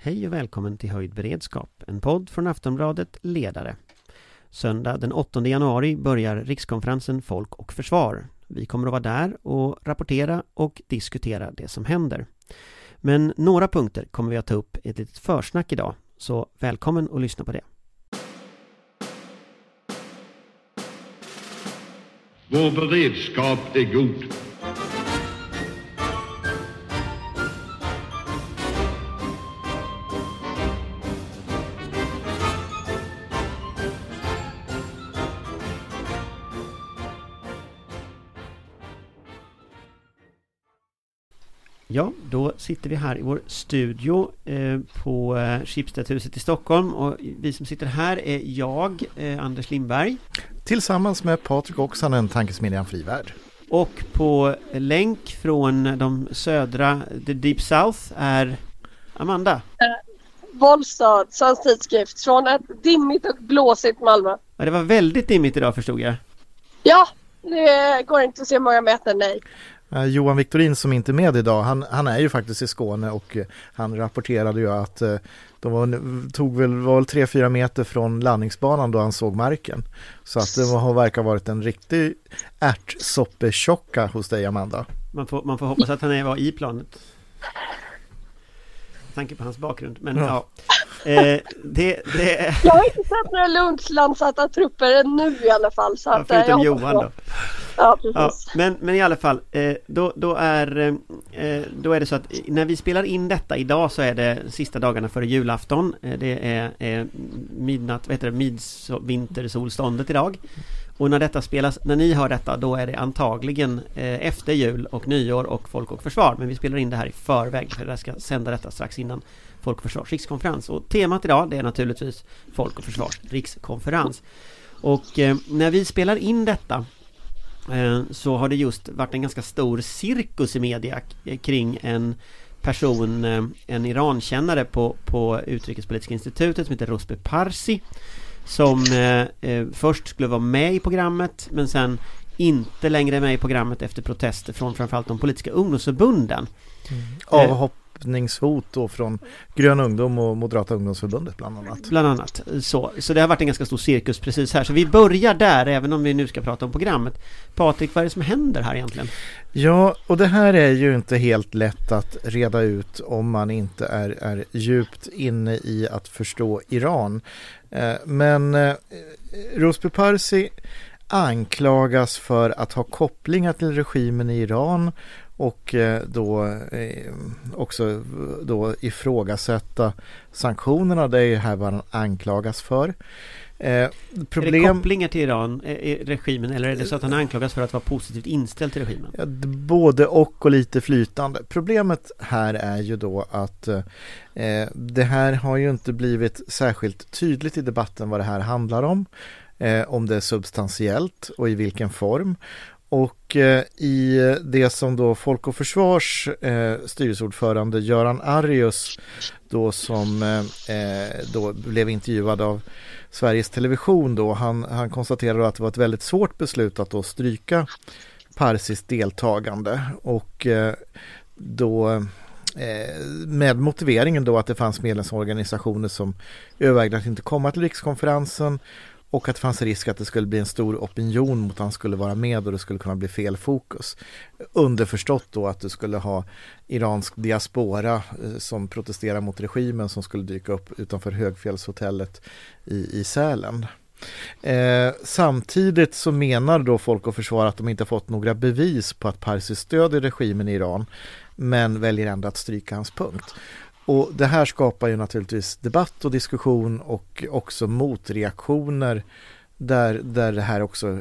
Hej och välkommen till Höjd beredskap, en podd från Aftonbladet Ledare. Söndag den 8 januari börjar rikskonferensen Folk och Försvar. Vi kommer att vara där och rapportera och diskutera det som händer. Men några punkter kommer vi att ta upp i ett litet försnack idag, så välkommen att lyssna på det. Vår beredskap är god. Ja, då sitter vi här i vår studio eh, på eh, Schibstedhuset i Stockholm och vi som sitter här är jag, eh, Anders Lindberg. Tillsammans med Patrik Oksanen, Tankesmedjan Frivärd. Och på länk från de södra, the deep south, är Amanda. Vollstad, Svensk Tidskrift, från ett dimmigt och blåsigt Malmö. Ja, det var väldigt dimmigt idag förstod jag. Ja, det går inte att se många meter, nej. Eh, Johan Victorin som inte är med idag, han, han är ju faktiskt i Skåne och eh, han rapporterade ju att eh, de var, tog väl, var väl 3-4 meter från landningsbanan då han såg marken. Så att det var, verkar ha varit en riktig ärtsoppetjocka hos dig Amanda. Man får, man får hoppas att han är var i planet. Tanke på hans bakgrund. Men ja. Ja. Eh, det, det, Jag har inte sett några lunchlanssatta trupper nu i alla fall. Så ja, att, eh, förutom Johan då. Ja, Ja, precis. men, men i alla fall, eh, då, då, är, eh, då är det så att när vi spelar in detta idag så är det sista dagarna före julafton. Eh, det är eh, midnatt, vad heter det, midvintersolståndet idag. Och när detta spelas, när ni hör detta, då är det antagligen eh, efter jul och nyår och Folk och Försvar. Men vi spelar in det här i förväg, för jag ska sända detta strax innan Folk och Försvars rikskonferens. Och temat idag, det är naturligtvis Folk och Försvars rikskonferens. Och eh, när vi spelar in detta Eh, så har det just varit en ganska stor cirkus i media kring en person, eh, en Irankännare på, på Utrikespolitiska institutet som heter Rosbe Parsi som eh, eh, först skulle vara med i programmet men sen inte längre är med i programmet efter protester från framförallt de politiska ungdomsförbunden. Avhoppningshot då från Grön ungdom och Moderata ungdomsförbundet bland annat. Bland annat så. Så det har varit en ganska stor cirkus precis här. Så vi börjar där även om vi nu ska prata om programmet. Patrik, vad är det som händer här egentligen? Ja, och det här är ju inte helt lätt att reda ut om man inte är, är djupt inne i att förstå Iran. Eh, men eh, Rosby Parsi anklagas för att ha kopplingar till regimen i Iran och eh, då eh, också då ifrågasätta sanktionerna. Det är ju här vad han anklagas för. Eh, Är det Problem... kopplingar till Iran, eh, eh, regimen, eller är det så att han anklagas för att vara positivt inställd till regimen? Ja, både och och lite flytande. Problemet här är ju då att eh, det här har ju inte blivit särskilt tydligt i debatten vad det här handlar om. Eh, om det är substantiellt och i vilken form. Och eh, i det som då Folk och Försvars eh, styrelseordförande Göran Arius då som eh, eh, då blev intervjuad av Sveriges Television då, han, han konstaterade att det var ett väldigt svårt beslut att då stryka Parsis deltagande. Och eh, då eh, med motiveringen då att det fanns medlemsorganisationer som övervägde att inte komma till rikskonferensen och att det fanns risk att det skulle bli en stor opinion mot att han skulle vara med och det skulle kunna bli fel fokus. Underförstått då att du skulle ha iransk diaspora eh, som protesterar mot regimen som skulle dyka upp utanför Högfjällshotellet i, i Sälen. Eh, samtidigt så menar då Folk och Försvar att de inte fått några bevis på att Parsi stödjer regimen i Iran men väljer ändå att stryka hans punkt. Och det här skapar ju naturligtvis debatt och diskussion och också motreaktioner där, där det här också,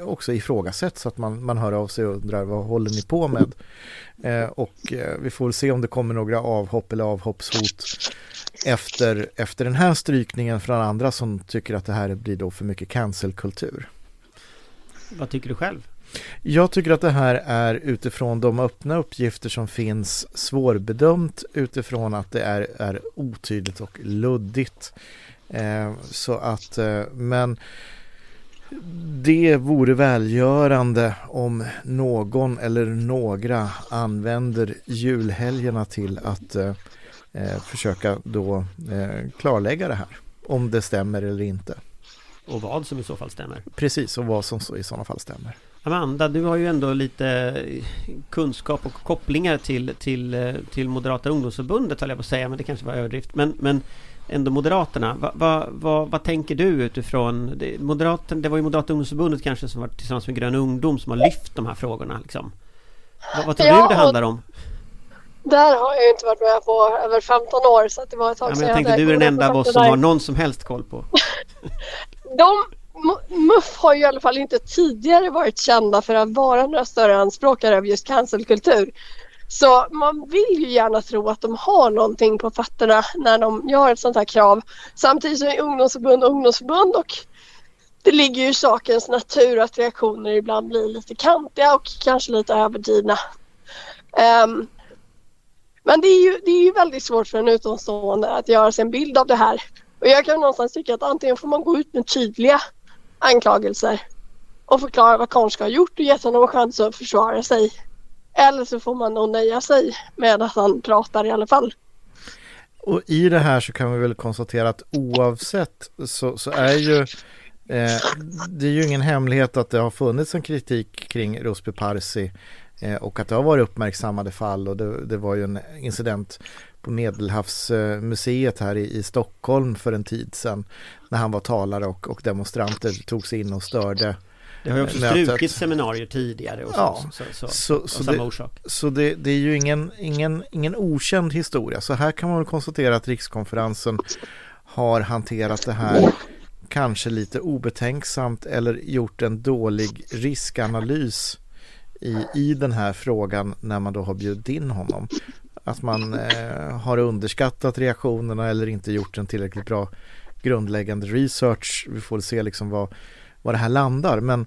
också ifrågasätts att man, man hör av sig och undrar vad håller ni på med? Eh, och eh, vi får väl se om det kommer några avhopp eller avhoppshot efter, efter den här strykningen från andra som tycker att det här blir då för mycket cancelkultur. Vad tycker du själv? Jag tycker att det här är utifrån de öppna uppgifter som finns svårbedömt utifrån att det är, är otydligt och luddigt. Eh, så att, eh, men det vore välgörande om någon eller några använder julhelgerna till att eh, eh, försöka då eh, klarlägga det här. Om det stämmer eller inte. Och vad som i så fall stämmer. Precis, och vad som i sådana fall stämmer. Amanda, du har ju ändå lite kunskap och kopplingar till, till, eh, till Moderata ungdomsförbundet höll jag på att säga, men det kanske var överdrift. Men, men ändå Moderaterna. Va, va, va, vad tänker du utifrån det, Moderaterna, det var ju Moderata ungdomsförbundet kanske som var tillsammans med Grön ungdom som har lyft de här frågorna. Liksom. Vad, vad tror Ja, du det handlar om? Där har jag inte varit med på över 15 år så det var ett tag Ja, men jag tänkte hade du är den enda av oss som har någon som helst koll på. De, MUF har ju i alla fall inte tidigare varit kända för att vara några större anspråkare av just cancelkultur. Så man vill ju gärna tro att de har någonting på fötterna när de gör ett sånt här krav. Samtidigt som är ungdomsförbund ungdomsförbund och det ligger ju i sakens natur att reaktioner ibland blir lite kantiga och kanske lite överdrivna. Um, men det är, ju, det är ju väldigt svårt för en utomstående att göra sig en bild av det här. Och jag kan någonstans tycka att antingen får man gå ut med tydliga anklagelser och förklara vad Konska har gjort och gett honom en chans att försvara sig. Eller så får man nog nöja sig med att han pratar i alla fall. Och i det här så kan vi väl konstatera att oavsett så, så är ju eh, det är ju ingen hemlighet att det har funnits en kritik kring Rusby Parsi eh, och att det har varit uppmärksammade fall och det, det var ju en incident på Medelhavsmuseet här i, i Stockholm för en tid sedan när han var talare och, och demonstranter tog sig in och störde. Det har ju också strukit seminarier tidigare och så, Ja, så, så, så, så, samma det, orsak. så det, det är ju ingen, ingen, ingen okänd historia. Så här kan man väl konstatera att rikskonferensen har hanterat det här kanske lite obetänksamt eller gjort en dålig riskanalys i, i den här frågan när man då har bjudit in honom. Att man eh, har underskattat reaktionerna eller inte gjort en tillräckligt bra grundläggande research. Vi får se liksom vad, vad det här landar. Men,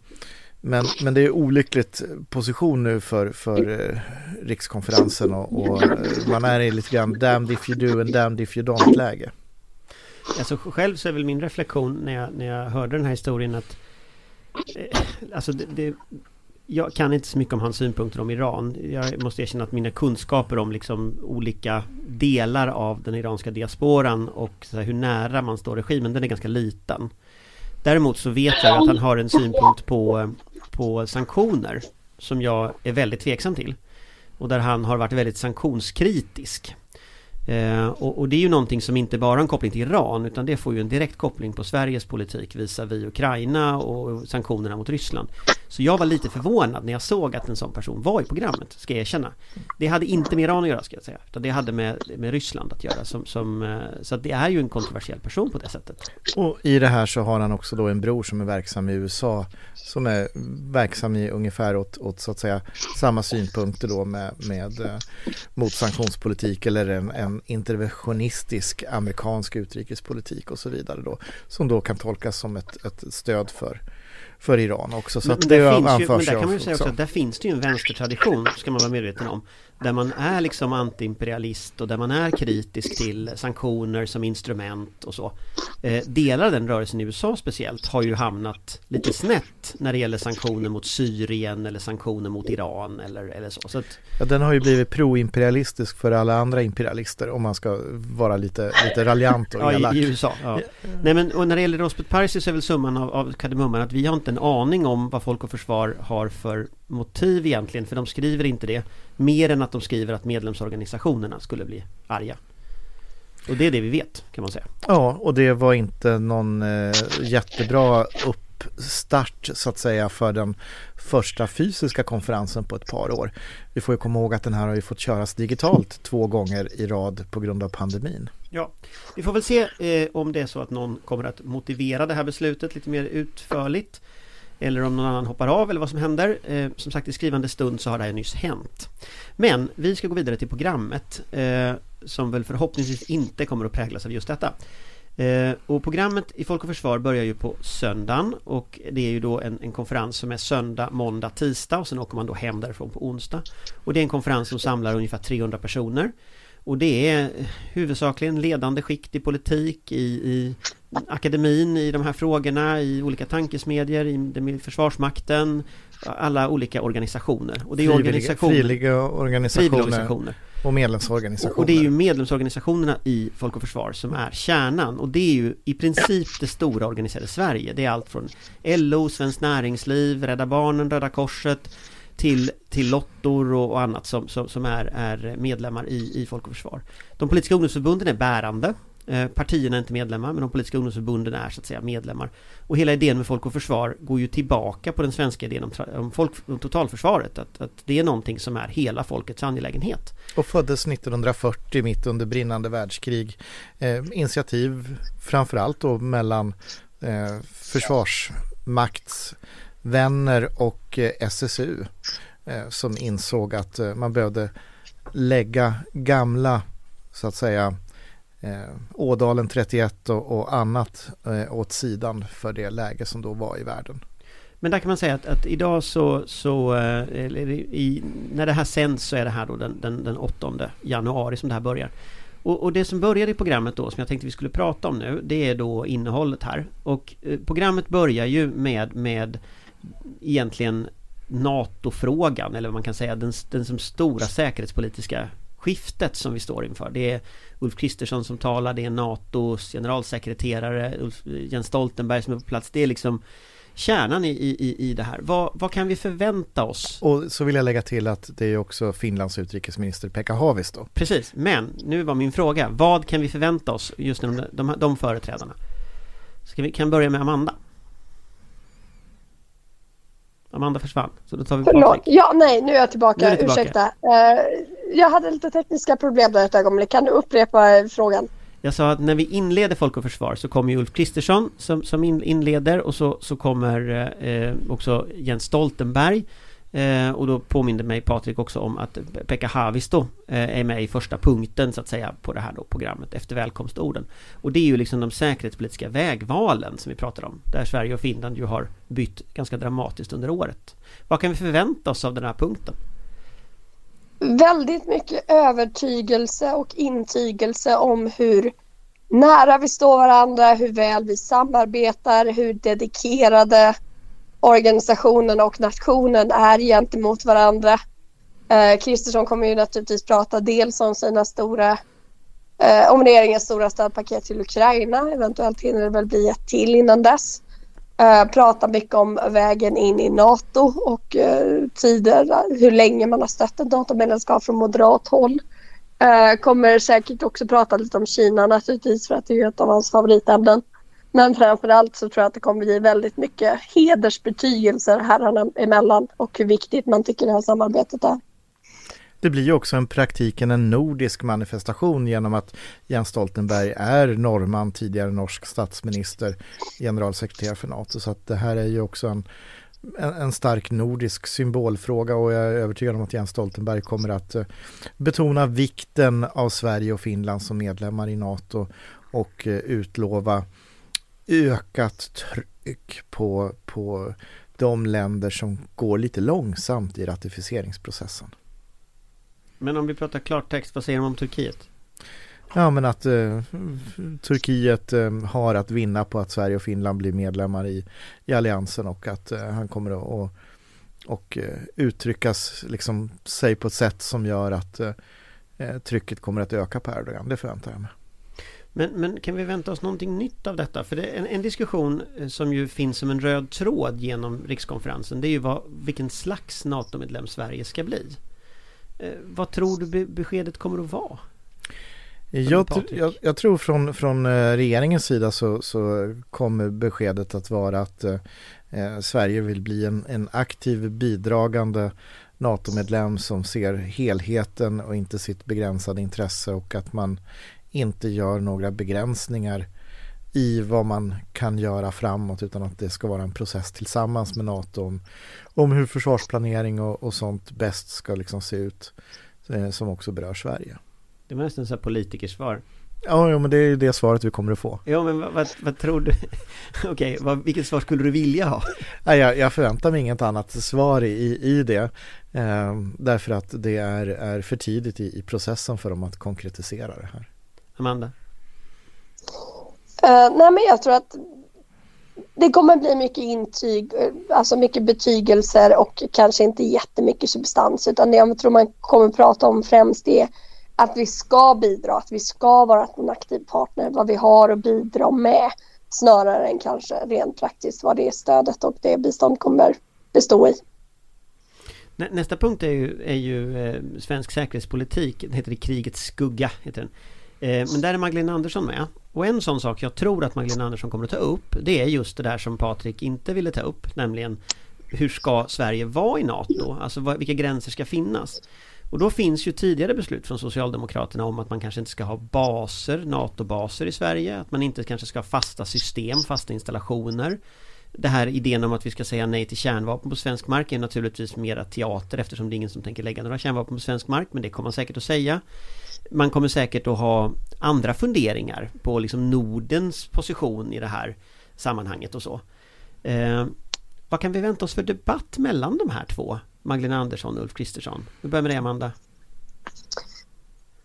men, men det är olyckligt position nu för, för eh, rikskonferensen och, och eh, man är i lite grann damned if you do and damned if you don't läge. Alltså själv så är väl min reflektion när jag, när jag hörde den här historien att eh, Alltså det, det jag kan inte så mycket om hans synpunkter om Iran. Jag måste erkänna att mina kunskaper om liksom olika delar av den iranska diasporan och så här, hur nära man står regimen den är ganska liten. Däremot så vet jag att han har en synpunkt på, på sanktioner Som jag är väldigt tveksam till. Och där han har varit väldigt sanktionskritisk. Eh, och, och det är ju någonting som inte bara har en koppling till Iran utan det får ju en direkt koppling på Sveriges politik visavi Ukraina och sanktionerna mot Ryssland. Så jag var lite förvånad när jag såg att en sån person var i programmet, ska jag erkänna. Det hade inte med Iran att göra ska jag säga, utan det hade med, med Ryssland att göra. Som, som, eh, så att det är ju en kontroversiell person på det sättet. Och i det här så har han också då en bror som är verksam i USA som är verksam i ungefär åt, åt så att säga samma synpunkter då med, med eh, mot sanktionspolitik eller en, en interventionistisk amerikansk utrikespolitik och så vidare då som då kan tolkas som ett, ett stöd för för Iran också. Så Men, att det där finns ju, men där kan man ju säga också att där finns det ju en vänstertradition, ska man vara medveten om. Där man är liksom antiimperialist och där man är kritisk till sanktioner som instrument och så. Eh, delar av den rörelsen i USA speciellt har ju hamnat lite snett när det gäller sanktioner mot Syrien eller sanktioner mot Iran eller, eller så. så att, Ja, den har ju blivit pro-imperialistisk för alla andra imperialister om man ska vara lite, lite raljant och ja, elak. i, i USA. Ja. Nej men och när det gäller Rosbeth så är väl summan av, av kardemumman att vi har inte en aning om vad Folk och Försvar har för motiv egentligen, för de skriver inte det. Mer än att de skriver att medlemsorganisationerna skulle bli arga. Och det är det vi vet, kan man säga. Ja, och det var inte någon eh, jättebra uppstart så att säga för den första fysiska konferensen på ett par år. Vi får ju komma ihåg att den här har ju fått köras digitalt två gånger i rad på grund av pandemin. Ja, vi får väl se eh, om det är så att någon kommer att motivera det här beslutet lite mer utförligt. Eller om någon annan hoppar av eller vad som händer. Eh, som sagt i skrivande stund så har det här nyss hänt. Men vi ska gå vidare till programmet eh, som väl förhoppningsvis inte kommer att präglas av just detta. Eh, och programmet i Folk och Försvar börjar ju på söndagen och det är ju då en, en konferens som är söndag, måndag, tisdag och sen åker man då hem därifrån på onsdag. Och det är en konferens som samlar ungefär 300 personer. Och det är huvudsakligen ledande skikt i politik, i, i akademin, i de här frågorna, i olika tankesmedjor, i, Försvarsmakten, alla olika organisationer. Och det är Frivilliga, organisationer, frivilliga organisationer. frivilligorganisationer. Och medlemsorganisationer. Och det är ju medlemsorganisationerna i Folk och Försvar som är kärnan och det är ju i princip det stora organiserade Sverige. Det är allt från LO, Svenskt Näringsliv, Rädda Barnen, Röda Korset till, till lottor och, och annat som, som, som, är, är medlemmar i, i Folk och Försvar. De politiska ungdomsförbunden är bärande Eh, partierna är inte medlemmar men de politiska ungdomsförbunden är så att säga medlemmar. Och hela idén med Folk och Försvar går ju tillbaka på den svenska idén om, om, folk, om totalförsvaret. Att, att det är någonting som är hela folkets angelägenhet. Och föddes 1940 mitt under brinnande världskrig. Eh, initiativ framförallt då mellan eh, vänner och eh, SSU. Eh, som insåg att eh, man behövde lägga gamla så att säga Ådalen 31 och, annat åt sidan för det läge som då var i världen. Men där kan man säga att, att idag så, så i, när det här sänds så är det här då den, den, den 8 januari som det här börjar. Och, och, det som börjar i programmet då som jag tänkte vi skulle prata om nu det är då innehållet här. Och eh, programmet börjar ju med, med egentligen NATO-frågan eller vad man kan säga den, den som stora säkerhetspolitiska skiftet som vi står inför. Det är Ulf Kristersson som talar, det är NATOs generalsekreterare Ulf, Jens Stoltenberg som är på plats. Det är liksom kärnan i, i, i det här. Vad, vad kan vi förvänta oss? Och så vill jag lägga till att det är också Finlands utrikesminister Pekka Haavisto. Precis, men nu var min fråga. Vad kan vi förvänta oss just nu de, de, de företrädarna? Ska vi kan börja med Amanda. Amanda försvann, så då tar vi Förlåt. Ja, nej, nu är jag tillbaka. Är tillbaka. Ursäkta. Uh, jag hade lite tekniska problem där ett ögonblick. Kan du upprepa frågan? Jag sa att när vi inleder Folk och Försvar så kommer ju Ulf Kristersson som, som inleder och så, så kommer eh, också Jens Stoltenberg eh, och då påminde mig Patrik också om att Pekka Haavisto eh, är med i första punkten så att säga på det här då programmet efter välkomstorden. Och det är ju liksom de säkerhetspolitiska vägvalen som vi pratar om. Där Sverige och Finland ju har bytt ganska dramatiskt under året. Vad kan vi förvänta oss av den här punkten? väldigt mycket övertygelse och intygelse om hur nära vi står varandra, hur väl vi samarbetar, hur dedikerade organisationen och nationen är gentemot varandra. Eh, Kristersson kommer ju naturligtvis prata dels om sina stora eh, om regeringens stora stödpaket till Ukraina. Eventuellt hinner det väl bli ett till innan dess. Eh, prata mycket om vägen in i NATO och eh, tider, hur länge man har stött ett NATO-medlemskap från moderat håll. Eh, kommer säkert också prata lite om Kina naturligtvis för att det är ett av hans favoritämnen. Men framförallt så tror jag att det kommer bli väldigt mycket hedersbetygelser herrarna emellan och hur viktigt man tycker det här samarbetet är. Det blir ju också en praktiken en nordisk manifestation genom att Jens Stoltenberg är norrman, tidigare norsk statsminister, generalsekreterare för NATO. Så att det här är ju också en, en, en, stark nordisk symbolfråga och jag är övertygad om att Jens Stoltenberg kommer att eh, betona vikten av Sverige och Finland som medlemmar i NATO och eh, utlova ökat tryck på, på de länder som går lite långsamt i ratificeringsprocessen. Men om vi pratar klartext, vad säger de om Turkiet? Ja men att eh, Turkiet eh, har att vinna på att Sverige och Finland blir medlemmar i, i alliansen och att eh, han kommer att och, och eh, uttryckas liksom sig på ett sätt som gör att eh, eh, trycket kommer att öka på Erdogan. Det förväntar jag mig. Men, men kan vi vänta oss någonting nytt av detta? För det är en, en, diskussion som ju finns som en röd tråd genom rikskonferensen. Det är ju vad, vilken slags NATO-medlem Sverige ska bli. Eh, vad tror du beskedet kommer att vara? Jag, jag, jag, tror från, från eh, regeringens sida så, så kommer beskedet att vara att eh, eh, Sverige vill bli en, en aktiv bidragande NATO-medlem som ser helheten och inte sitt begränsade intresse och att man inte gör några begränsningar i vad man kan göra framåt utan att det ska vara en process tillsammans med NATO om, om hur försvarsplanering och, och sånt bäst ska liksom se ut eh, som också berör Sverige. Det var nästan så här politikersvar. Ja, ja, men det är det svaret vi kommer att få. Ja, men vad, vad, vad tror du? Okej, okay, vilket svar skulle du vilja ha? Nej, jag, jag förväntar mig inget annat svar i, i det. Eh, därför att det är, är för tidigt i, i processen för dem att konkretisera det här. Amanda? Uh, nej men jag tror att det kommer bli mycket intyg, eh, alltså mycket betygelser och kanske inte jättemycket substans utan det jag tror man kommer prata om främst är att vi ska bidra, att vi ska vara en aktiv partner, vad vi har att bidra med snarare än kanske rent praktiskt vad det stödet och det bistånd kommer bestå i. Nästa punkt är ju, är ju eh, svensk säkerhetspolitik. Det heter det Krigets skugga. Heter den. Eh, men där är Magdalena Andersson med. Och en sån sak jag tror att Magdalena Andersson kommer att ta upp Det är just det där som Patrik inte ville ta upp Nämligen Hur ska Sverige vara i NATO? Alltså vilka gränser ska finnas? Och då finns ju tidigare beslut från Socialdemokraterna om att man kanske inte ska ha baser, NATO-baser i Sverige Att man inte kanske ska ha fasta system, fasta installationer det här idén om att vi ska säga nej till kärnvapen på svensk mark är naturligtvis mera teater eftersom det är ingen som tänker lägga några kärnvapen på svensk mark men det kommer man säkert att säga. Man kommer säkert att ha andra funderingar på liksom Nordens position i det här sammanhanget och så. Eh, vad kan vi vänta oss för debatt mellan de här två? Magdalena Andersson och Ulf Kristersson. Vi börjar med dig Amanda.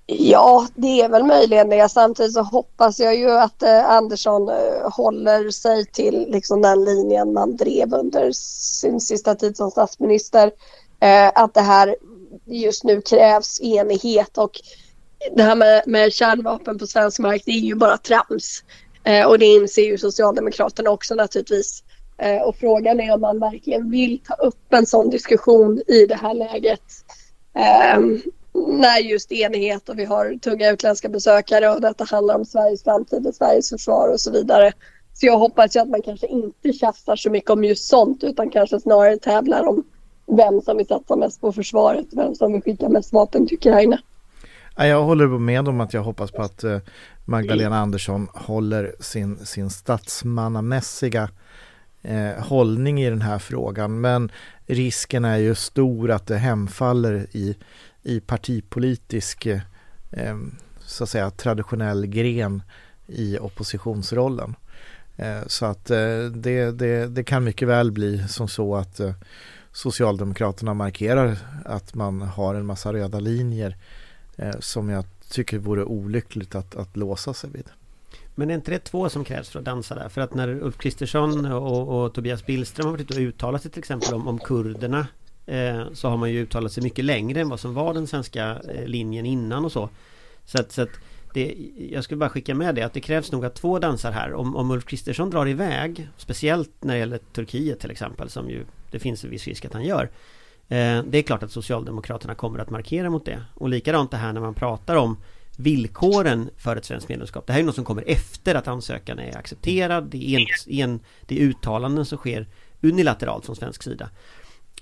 Ja, det är väl möjligen det. Samtidigt så hoppas jag ju att eh, Andersson eh, håller sig till liksom, den linjen man drev under sin sista tid som statsminister. Eh, att det här just nu krävs enighet och det här med, med kärnvapen på svensk mark det är ju bara trams. Eh, och det inser ju Socialdemokraterna också naturligtvis. Eh, och frågan är om man verkligen vill ta upp en sån diskussion i det här läget. Eh, när just enighet och vi har tunga utländska besökare och detta handlar om Sveriges framtid och Sveriges försvar och så vidare. Så jag hoppas ju att man kanske inte tjafsar så mycket om just sånt utan kanske snarare tävlar om vem som vill satsa mest på försvaret, vem som vill skicka mest vapen till Ukraina. Jag håller med om att jag hoppas på att eh, Magdalena Andersson håller sin, sin statsmannamässiga eh, hållning i den här frågan. Men risken är ju stor att det hemfaller i i partipolitisk eh, eh så att säga traditionell gren i oppositionsrollen. Eh, så att eh, det, det, det, kan mycket väl bli som så att eh, Socialdemokraterna markerar att man har en massa röda linjer Eh, som jag tycker vore olyckligt att, att låsa sig vid. Men är inte det två som krävs för att dansa där? För att när Ulf Kristersson och, och Tobias Billström har varit ute och uttalat sig till exempel om, om kurderna Eh, så har man ju uttalat sig mycket längre än vad som var den svenska eh, linjen innan och så. Så att, så att det, jag skulle bara skicka med det att det krävs nog att två dansar här. Om, om Ulf Kristersson drar iväg, speciellt när det gäller Turkiet till exempel, som ju det finns en viss risk att han gör. Eh, det är klart att Socialdemokraterna kommer att markera mot det. Och likadant det här när man pratar om villkoren för ett svenskt medlemskap. Det här är något som kommer efter att ansökan är accepterad. Det är, en, en, det är uttalanden som sker unilateralt från svensk sida.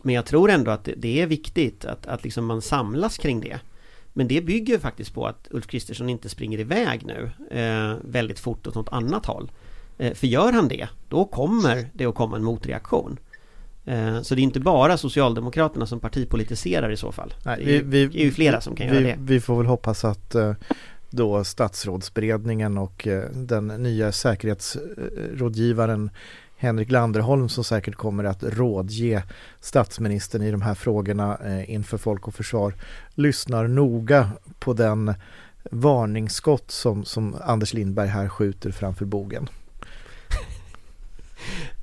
Men jag tror ändå att det är viktigt att, att liksom man samlas kring det. Men det bygger faktiskt på att Ulf Kristersson inte springer iväg nu eh, väldigt fort åt något annat håll. Eh, för gör han det, då kommer det att komma en motreaktion. Eh, så det är inte bara Socialdemokraterna som partipolitiserar i så fall. Nej, det, är, vi, det är ju flera som kan vi, göra det. Vi får väl hoppas att eh, då statsrådsberedningen och eh, den nya säkerhetsrådgivaren Henrik Landerholm som säkert kommer att rådge statsministern i de här frågorna inför Folk och Försvar lyssnar noga på den varningsskott som, som Anders Lindberg här skjuter framför bogen.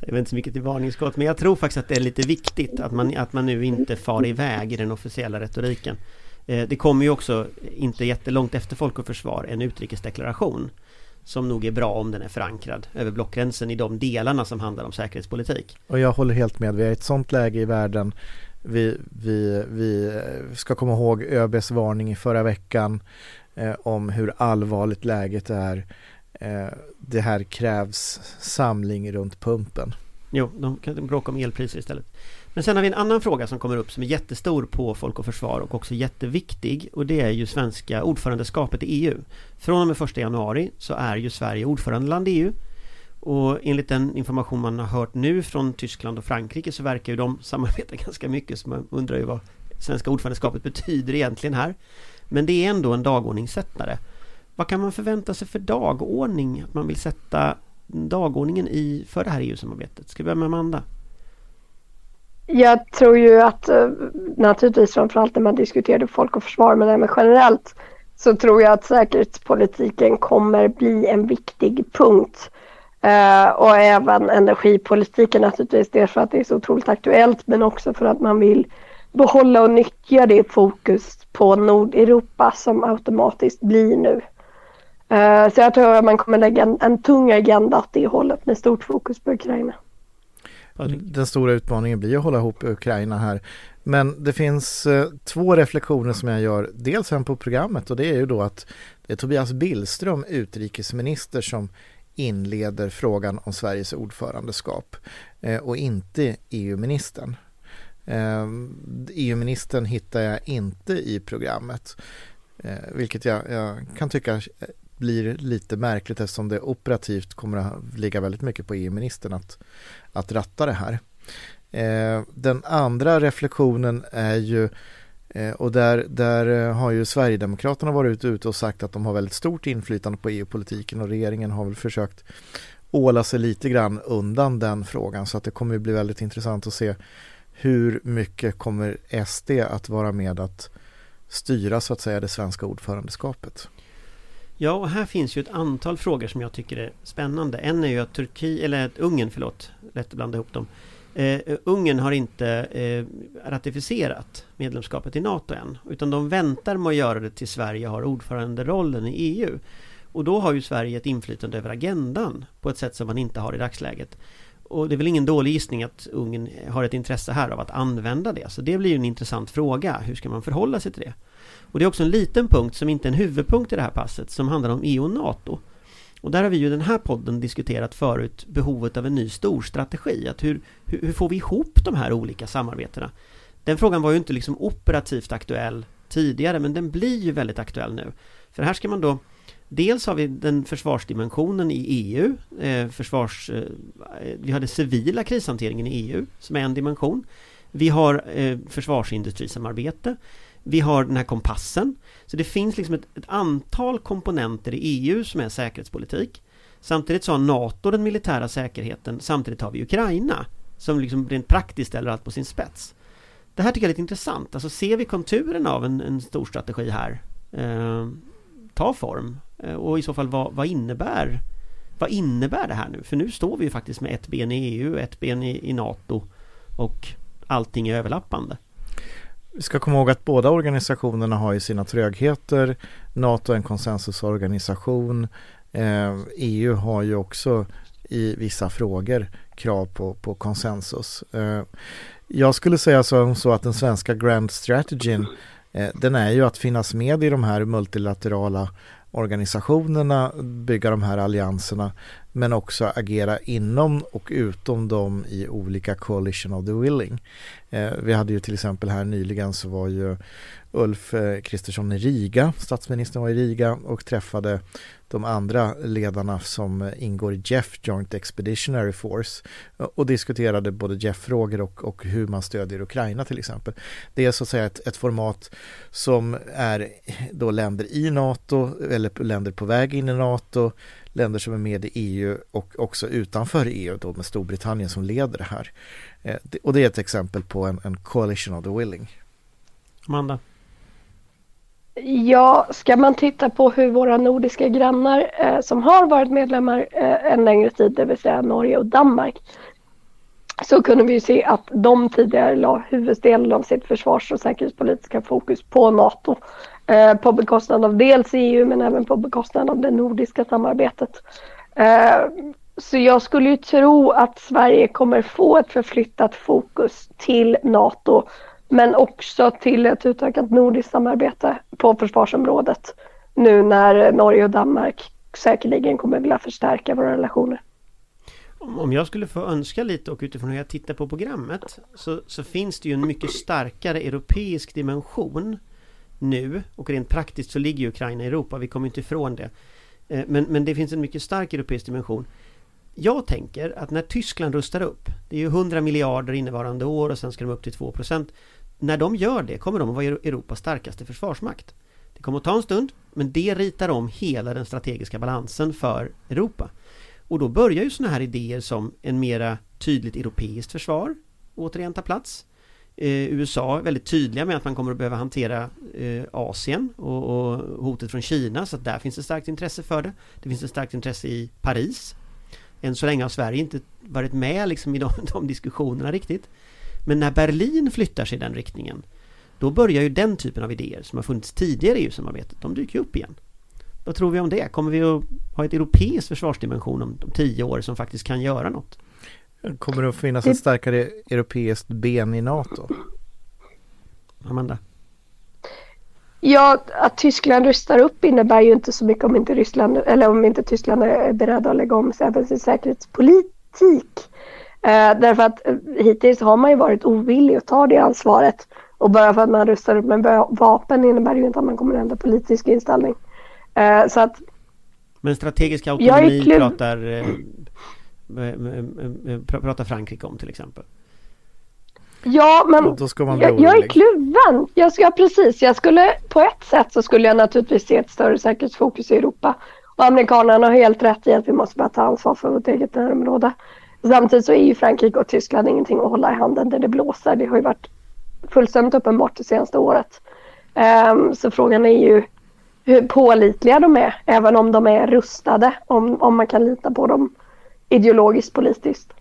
Jag vet inte så mycket till varningsskott men jag tror faktiskt att det är lite viktigt att man, att man nu inte far iväg i den officiella retoriken. Eh, det kommer ju också inte jättelångt efter Folk och Försvar en utrikesdeklaration som nog är bra om den är förankrad över blockgränsen i de delarna som handlar om säkerhetspolitik. Och jag håller helt med, vi är i ett sånt läge i världen. Vi, vi, vi ska komma ihåg ÖBs varning i förra veckan eh, om hur allvarligt läget är. Eh, det här krävs samling runt pumpen. Jo, de kan bråka om elpriser istället. Men sen har vi en annan fråga som kommer upp som är jättestor på Folk och Försvar och också jätteviktig och det är ju svenska ordförandeskapet i EU. Från och med 1 januari så är ju Sverige ordförandeland i EU och enligt den information man har hört nu från Tyskland och Frankrike så verkar ju de samarbeta ganska mycket så man undrar ju vad svenska ordförandeskapet betyder egentligen här. Men det är ändå en dagordningssättare. Vad kan man förvänta sig för dagordning? Att man vill sätta dagordningen i, för det här EU-samarbetet? Ska vi börja med Amanda? Jag tror ju att eh, naturligtvis framförallt när man diskuterade folk och försvar men även generellt så tror jag att säkerhetspolitiken kommer bli en viktig punkt. Eh, och även energipolitiken naturligtvis. Dels för att det är så otroligt aktuellt men också för att man vill behålla och nyttja det fokus på Nordeuropa som automatiskt blir nu. Eh, så jag tror att man kommer lägga en, en tung agenda åt det hållet med stort fokus på Ukraina. Den stora utmaningen blir att hålla ihop Ukraina här. Men det finns eh, två reflektioner som jag gör. Dels en på programmet och det är ju då att det är Tobias Billström, utrikesminister, som inleder frågan om Sveriges ordförandeskap eh, och inte EU-ministern. EU-ministern hittar jag inte i programmet, vilket jag, jag, kan tycka blir lite märkligt eftersom det operativt kommer att ligga väldigt mycket på EU-ministern att, att ratta det här. Eh, den andra reflektionen är ju eh, och där, där eh, har ju Sverigedemokraterna varit ute och sagt att de har väldigt stort inflytande på EU-politiken och regeringen har väl försökt åla sig lite grann undan den frågan så att det kommer bli väldigt intressant att se hur mycket kommer SD att vara med att styra så att säga det svenska ordförandeskapet? Ja, och här finns ju ett antal frågor som jag tycker är spännande. En är ju att Turki, eller att Ungern, förlåt, lätt att blanda ihop dem. Eh, Ungern har inte eh, ratificerat medlemskapet i NATO än, utan de väntar med att göra det till Sverige har ordföranderollen i EU. Och då har ju Sverige ett inflytande över agendan på ett sätt som man inte har i dagsläget. Och det är väl ingen dålig gissning att Ungern har ett intresse här av att använda det. Så det blir ju en intressant fråga. Hur ska man förhålla sig till det? Och det är också en liten punkt som inte är en huvudpunkt i det här passet som handlar om EU och NATO. Och där har vi ju i den här podden diskuterat förut behovet av en ny storstrategi. Att hur, hur, hur får vi ihop de här olika samarbetena? Den frågan var ju inte liksom operativt aktuell tidigare men den blir ju väldigt aktuell nu. För här ska man då Dels har vi den försvarsdimensionen i EU, eh, försvars, eh, vi har den civila krishanteringen i EU som är en dimension. Vi har eh, försvarsindustrisamarbete. Vi har den här kompassen. Så det finns liksom ett, ett, antal komponenter i EU som är säkerhetspolitik. Samtidigt så har NATO den militära säkerheten, samtidigt har vi Ukraina som liksom rent praktiskt ställer allt på sin spets. Det här tycker jag är lite intressant. Alltså ser vi konturen av en, en stor strategi här eh, ta form? Eh, och i så fall vad, vad, innebär Vad innebär det här nu? För nu står vi ju faktiskt med ett ben i EU, ett ben i, i NATO och allting är överlappande. Vi ska komma ihåg att båda organisationerna har ju sina trögheter. NATO är en konsensusorganisation. Eh, EU har ju också i vissa frågor krav på, på konsensus. Eh, jag skulle säga som så att den svenska Grand Strategin eh, den är ju att finnas med i de här multilaterala organisationerna, bygga de här allianserna men också agera inom och utom dem i olika coalition of the willing. Eh, vi hade ju till exempel här nyligen så var ju Ulf eh, Kristersson i Riga, statsministern var i Riga och träffade de andra ledarna som ingår i JEF, Joint Expeditionary Force eh, och diskuterade både JEF-frågor och, och hur man stödjer Ukraina till exempel. Det är så att säga ett, ett format som är då länder i NATO eller länder på väg in i NATO länder som är med i EU och också utanför EU då med Storbritannien som leder det här. Eh, och det är ett exempel på en, en coalition of the willing. Amanda? Ja, ska man titta på hur våra nordiska grannar eh, som har varit medlemmar eh, en längre tid, det vill säga Norge och Danmark, så kunde vi se att de tidigare la huvuddelen av sitt försvars och säkerhetspolitiska fokus på NATO. Eh, på bekostnad av dels EU men även på bekostnad av det nordiska samarbetet. Eh, så jag skulle ju tro att Sverige kommer få ett förflyttat fokus till NATO men också till ett utökat nordiskt samarbete på försvarsområdet nu när Norge och Danmark säkerligen kommer vilja förstärka våra relationer. Om jag skulle få önska lite och utifrån hur jag tittar på programmet så, så finns det ju en mycket starkare europeisk dimension nu och rent praktiskt så ligger ju Ukraina i Europa, vi kommer inte ifrån det. Eh, men, men det finns en mycket stark europeisk dimension. Jag tänker att när Tyskland rustar upp, det är ju 100 miljarder innevarande år och sen ska de upp till 2 när de gör det kommer de att vara Europas starkaste försvarsmakt. Det kommer att ta en stund, men det ritar om hela den strategiska balansen för Europa. Och då börjar ju sådana här idéer som en mera tydligt europeiskt försvar återigen ta plats. Eh, USA är väldigt tydliga med att man kommer att behöva hantera eh, Asien och, och, hotet från Kina så att där finns ett starkt intresse för det. Det finns ett starkt intresse i Paris. Än så länge har Sverige inte varit med liksom i de, de diskussionerna riktigt. Men när Berlin flyttar sig i den riktningen Då börjar ju den typen av idéer som har funnits tidigare i EU-samarbetet, de dyker upp igen. Vad tror vi om det? Kommer vi att ha ett europeiskt försvarsdimension om de tio år som faktiskt kan göra något? Kommer det att finnas ett starkare europeiskt ben i NATO? Amanda? Ja, att Tyskland rustar upp innebär ju inte så mycket om inte Ryssland eller om inte Tyskland är beredda att lägga om även sin säkerhetspolitik. Eh, därför att eh, hittills har man ju varit ovillig att ta det ansvaret. Och bara för att man rustar upp med vapen innebär ju inte att man kommer att ändra politisk inställning. Eh, så att Men strategisk autonomi pratar, eh, pratar Frankrike om till exempel. Ja, men jag, jag, är kluven. Jag ska, precis, jag skulle på ett sätt så skulle jag naturligtvis se ett större säkerhetsfokus i Europa. Och amerikanerna har helt rätt i att vi måste börja ta ansvar för vårt eget närområde. Samtidigt så är ju Frankrike och Tyskland ingenting att hålla i handen där det blåser. Det har ju varit fullständigt uppenbart det senaste året. Um, så frågan är ju hur pålitliga de är, även om de är rustade, om, om man kan lita på dem ideologiskt politiskt.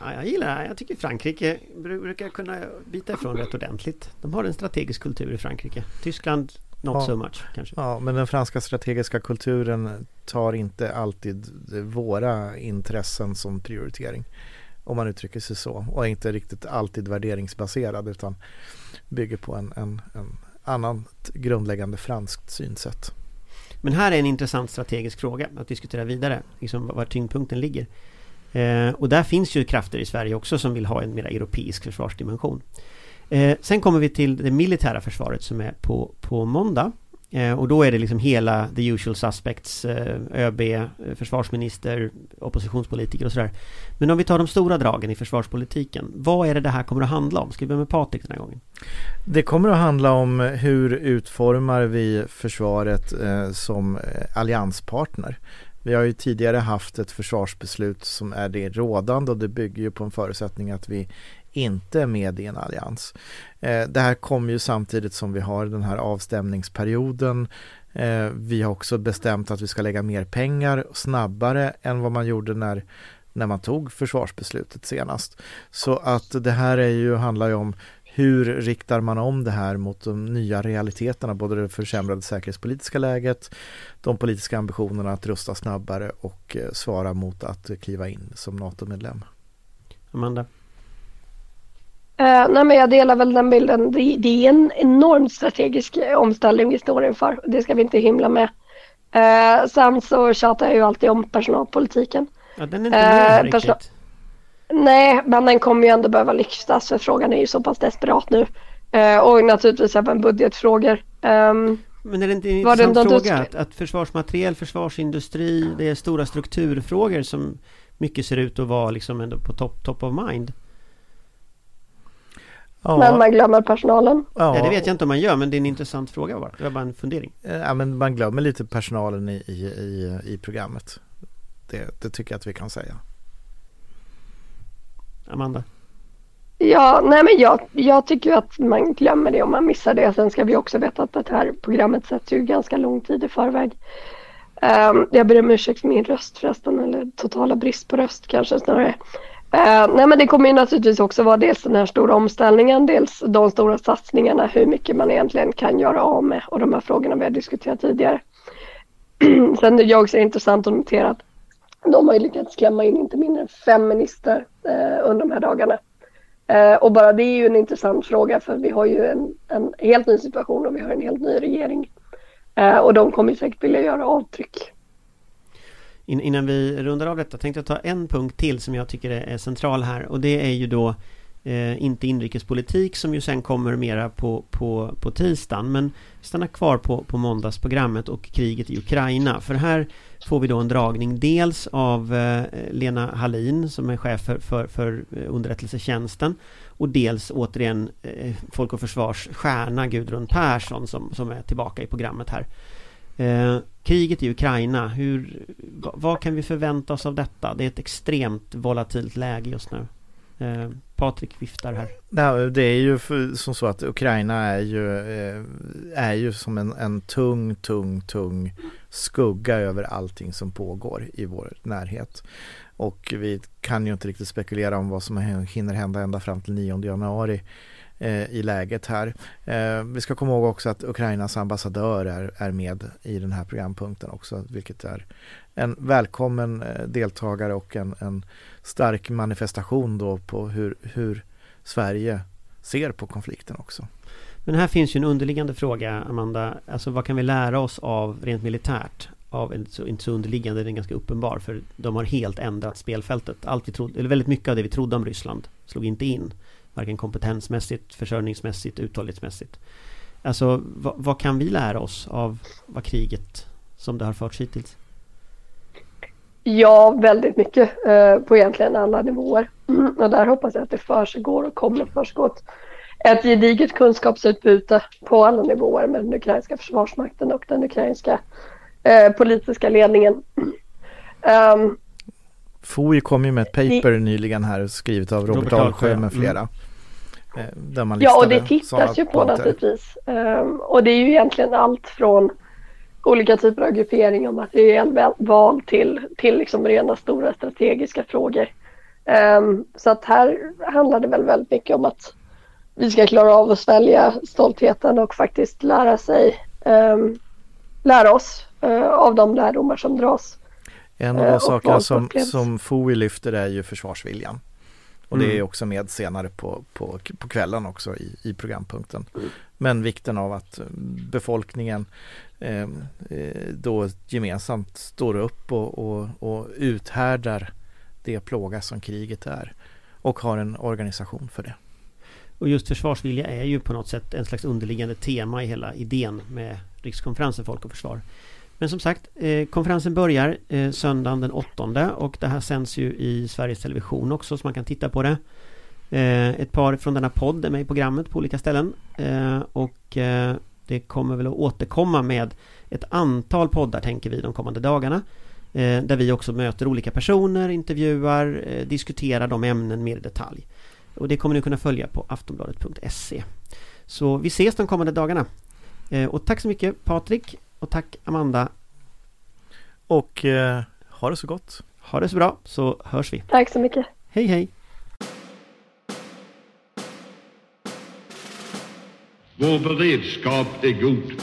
Ja, jag gillar det. Jag tycker Frankrike brukar kunna bita ifrån rätt ordentligt. De har en strategisk kultur i Frankrike. Tyskland not ja. so much kanske. Ja, men den franska strategiska kulturen tar inte alltid våra intressen som prioritering. Om man uttrycker sig så. Och är inte riktigt alltid värderingsbaserad utan bygger på en, en, en annat grundläggande franskt synsätt. Men här är en intressant strategisk fråga att diskutera vidare. Liksom var tyngdpunkten ligger. Eh, och där finns ju krafter i Sverige också som vill ha en mer europeisk försvarsdimension. Eh, sen kommer vi till det militära försvaret som är på, på måndag. Eh, och då är det liksom hela the usual suspects, eh, ÖB, eh, försvarsminister, oppositionspolitiker och sådär. Men om vi tar de stora dragen i försvarspolitiken, vad är det det här kommer att handla om? Ska vi börja med Patrik den här gången? Det kommer att handla om hur utformar vi försvaret eh, som eh, allianspartner. Vi har ju tidigare haft ett försvarsbeslut som är det rådande och det bygger ju på en förutsättning att vi inte är med i en allians. Eh, det här kommer ju samtidigt som vi har den här avstämningsperioden. Eh, vi har också bestämt att vi ska lägga mer pengar snabbare än vad man gjorde när när man tog försvarsbeslutet senast. Så att det här är ju, handlar ju om hur riktar man om det här mot de nya realiteterna, både det försämrade säkerhetspolitiska läget, de politiska ambitionerna att rusta snabbare och eh, svara mot att kliva in som NATO-medlem. Amanda? Uh, nej men jag delar väl den bilden. Det, det, är en enorm strategisk omställning vi står inför. Det ska vi inte hymla med. Uh, sen så tjatar jag ju alltid om personalpolitiken. Ja, den är inte med uh, riktigt. Nej, men den kommer ju ändå behöva lyftas för frågan är ju så pass desperat nu. Uh, och naturligtvis även budgetfrågor. Um, men är det inte en intressant fråga att, att försvarsmateriel, försvarsindustri, det är stora strukturfrågor som mycket ser ut att vara liksom ändå på top, top of mind? Ja. Men man glömmer personalen. Ja. ja. det vet jag inte om man gör men det är en intressant fråga bara. Det var bara en fundering. Ja men man glömmer lite personalen i, i, i, i programmet. Det, det tycker jag att vi kan säga. Amanda? Ja, nej men jag, jag tycker att man glömmer det om man missar det. Sen ska vi också veta att det här programmet sätts ju ganska lång tid i förväg. Um, jag ber om ursäkt för min röst förresten, eller totala brist på röst kanske snarare. Eh, nej men det kommer ju naturligtvis också vara dels den här stora omställningen, dels de stora satsningarna, hur mycket man egentligen kan göra av med och de här frågorna vi har diskuterat tidigare. Sen är det också intressant att notera att de har ju lyckats klämma in inte mindre än fem ministrar eh, under de här dagarna. Eh, och bara det är ju en intressant fråga för vi har ju en, en helt ny situation och vi har en helt ny regering. Eh, och de kommer säkert vilja göra avtryck innan vi rundar av detta tänkte jag ta en punkt till som jag tycker är central här och det är ju då eh, inte inrikespolitik som ju sen kommer mera på, på, på tisdagen men stanna kvar på, på måndagsprogrammet och kriget i Ukraina för här får vi då en dragning dels av eh, Lena Hallin som är chef för, för, för underrättelsetjänsten och dels återigen eh, Folk och Försvars stjärna Gudrun Persson som, som är tillbaka i programmet här. Eh, kriget i Ukraina, hur, vad kan vi förvänta oss av detta? Det är ett extremt volatilt läge just nu. Eh, Patrik viftar här. Nej, det är ju som så att Ukraina är ju, eh, är ju som en, en tung, tung, tung skugga över allting som pågår i vår närhet. Och vi kan ju inte riktigt spekulera om vad som hinner hända ända fram till 9 januari Eh, i läget här. Eh, vi ska komma ihåg också att Ukrainas ambassadör är, är med i den här programpunkten också, vilket är en välkommen eh, deltagare och en, en stark manifestation då på hur, hur Sverige ser på konflikten också. Men här finns ju en underliggande fråga, Amanda. Alltså vad kan vi lära oss av rent militärt? Av en så, inte så underliggande, den är ganska uppenbar. För de har helt ändrat spelfältet. Allt vi trodde, eller väldigt mycket av det vi trodde om Ryssland slog inte in. Varken kompetensmässigt, försörjningsmässigt, uthållighetsmässigt. Alltså vad, vad kan vi lära oss av vad kriget som det har förts hittills? Ja, väldigt mycket eh, på egentligen alla nivåer. Mm, och där hoppas jag att det försiggår och kommer försiggå ett gediget kunskapsutbyte på alla nivåer med den ukrainska försvarsmakten och den ukrainska eh, politiska ledningen. Um, FOI kom ju med ett paper det, nyligen här skrivet av Robert, Robert Alsjö med flera. Mm. Ja, och det tittas ju på naturligtvis. Um, och det är ju egentligen allt från olika typer av gruppering och materielval till, till liksom rena stora strategiska frågor. Um, så att här handlar det väl väldigt mycket om att vi ska klara av att svälja stoltheten och faktiskt lära sig um, lära oss uh, av de lärdomar som dras. En av de uh, sakerna som, som FOI lyfter är ju försvarsviljan. Och mm. det är mm. också med senare på, på, på kvällen också i, i programpunkten. Mm. Men vikten av att befolkningen Ehm, eh, då gemensamt står upp och, och, och uthärdar det plåga som kriget är och har en organisation för det. Och just försvarsvilja är ju på något sätt en slags underliggande tema i hela idén med Rikskonferensen Folk och Försvar. Men som sagt, eh, konferensen börjar eh, söndagen den 8 och det här sänds ju i Sveriges Television också så man kan titta på det. Eh, ett par från denna podd är med i programmet på olika ställen eh, och eh, det kommer väl att återkomma med ett antal poddar tänker vi de kommande dagarna. Eh, där vi också möter olika personer, intervjuar, eh, diskuterar de ämnen mer i detalj. Och det kommer ni kunna följa på aftonbladet.se. Så vi ses de kommande dagarna. Eh, och tack så mycket Patrik och tack Amanda. Och eh, ha det så gott. Ha det så bra så hörs vi. Tack så mycket. Hej hej. Vår beredskap är god.